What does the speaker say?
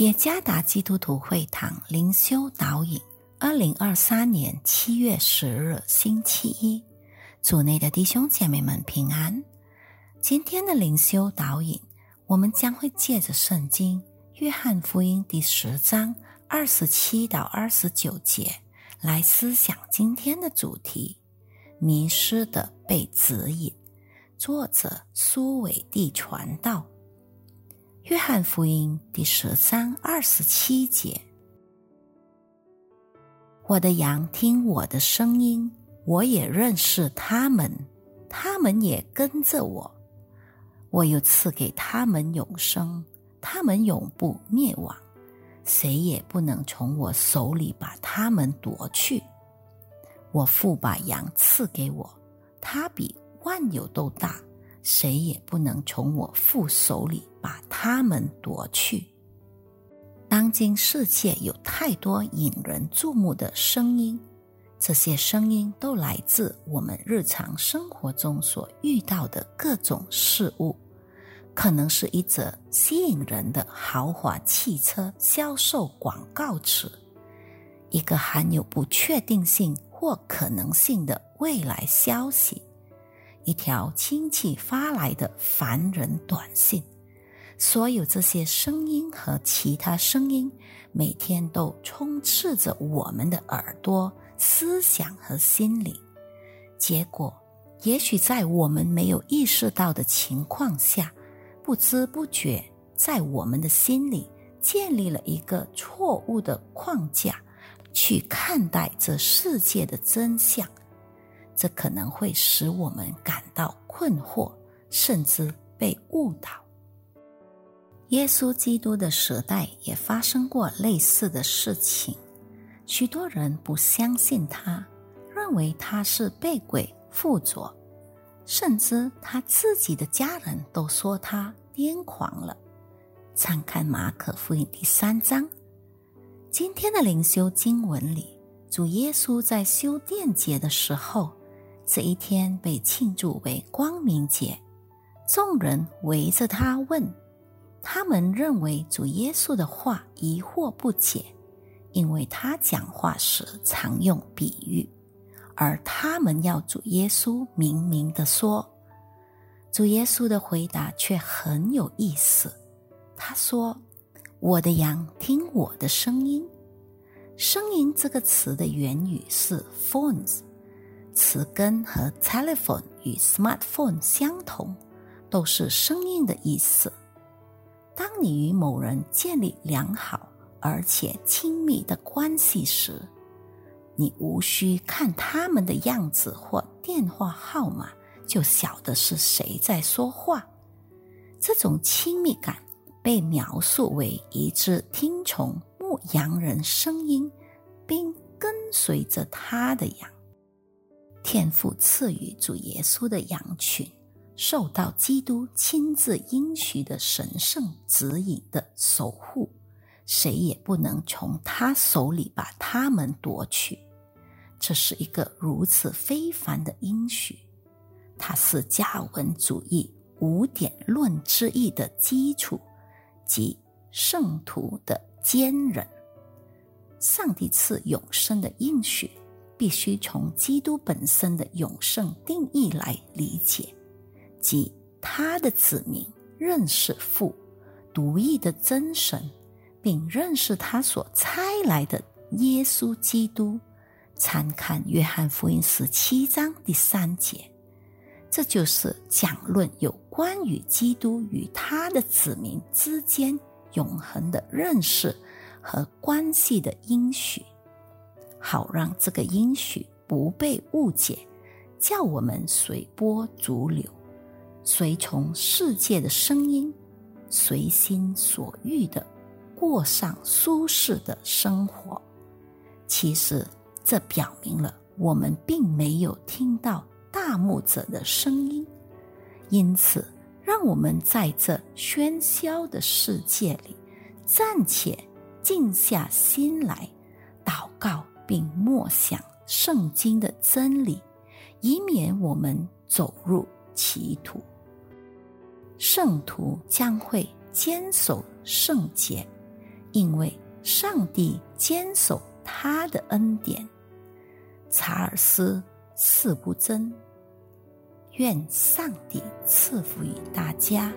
耶加达基督徒会堂灵修导引，二零二三年七月十日星期一，组内的弟兄姐妹们平安。今天的灵修导引，我们将会借着圣经《约翰福音》第十章二十七到二十九节来思想今天的主题：迷失的被指引。作者苏伟地传道。约翰福音第十三二十七节：“我的羊听我的声音，我也认识他们，他们也跟着我。我又赐给他们永生，他们永不灭亡，谁也不能从我手里把他们夺去。我父把羊赐给我，他比万有都大。”谁也不能从我父手里把他们夺去。当今世界有太多引人注目的声音，这些声音都来自我们日常生活中所遇到的各种事物，可能是一则吸引人的豪华汽车销售广告词，一个含有不确定性或可能性的未来消息。一条亲戚发来的烦人短信，所有这些声音和其他声音，每天都充斥着我们的耳朵、思想和心灵。结果，也许在我们没有意识到的情况下，不知不觉在我们的心里建立了一个错误的框架，去看待这世界的真相。这可能会使我们感到困惑，甚至被误导。耶稣基督的时代也发生过类似的事情，许多人不相信他，认为他是被鬼附着，甚至他自己的家人都说他癫狂了。参看马可福音第三章。今天的灵修经文里，主耶稣在修殿节的时候。这一天被庆祝为光明节，众人围着他问，他们认为主耶稣的话疑惑不解，因为他讲话时常用比喻，而他们要主耶稣明明的说。主耶稣的回答却很有意思，他说：“我的羊听我的声音。”“声音”这个词的原语是 “phones”。词根和 telephone 与 smartphone 相同，都是声音的意思。当你与某人建立良好而且亲密的关系时，你无需看他们的样子或电话号码，就晓得是谁在说话。这种亲密感被描述为一只听从牧羊人声音，并跟随着他的羊。天父赐予主耶稣的羊群，受到基督亲自应许的神圣指引的守护，谁也不能从他手里把他们夺去。这是一个如此非凡的应许，它是加文主义五点论之一的基础，即圣徒的坚忍。上帝赐永生的应许。必须从基督本身的永生定义来理解，即他的子民认识父独一的真神，并认识他所差来的耶稣基督。参看约翰福音十七章第三节，这就是讲论有关于基督与他的子民之间永恒的认识和关系的应许。好让这个应许不被误解，叫我们随波逐流，随从世界的声音，随心所欲的过上舒适的生活。其实，这表明了我们并没有听到大牧者的声音。因此，让我们在这喧嚣的世界里，暂且静下心来祷告。并默想圣经的真理，以免我们走入歧途。圣徒将会坚守圣洁，因为上帝坚守他的恩典。查尔斯·次布真，愿上帝赐福于大家。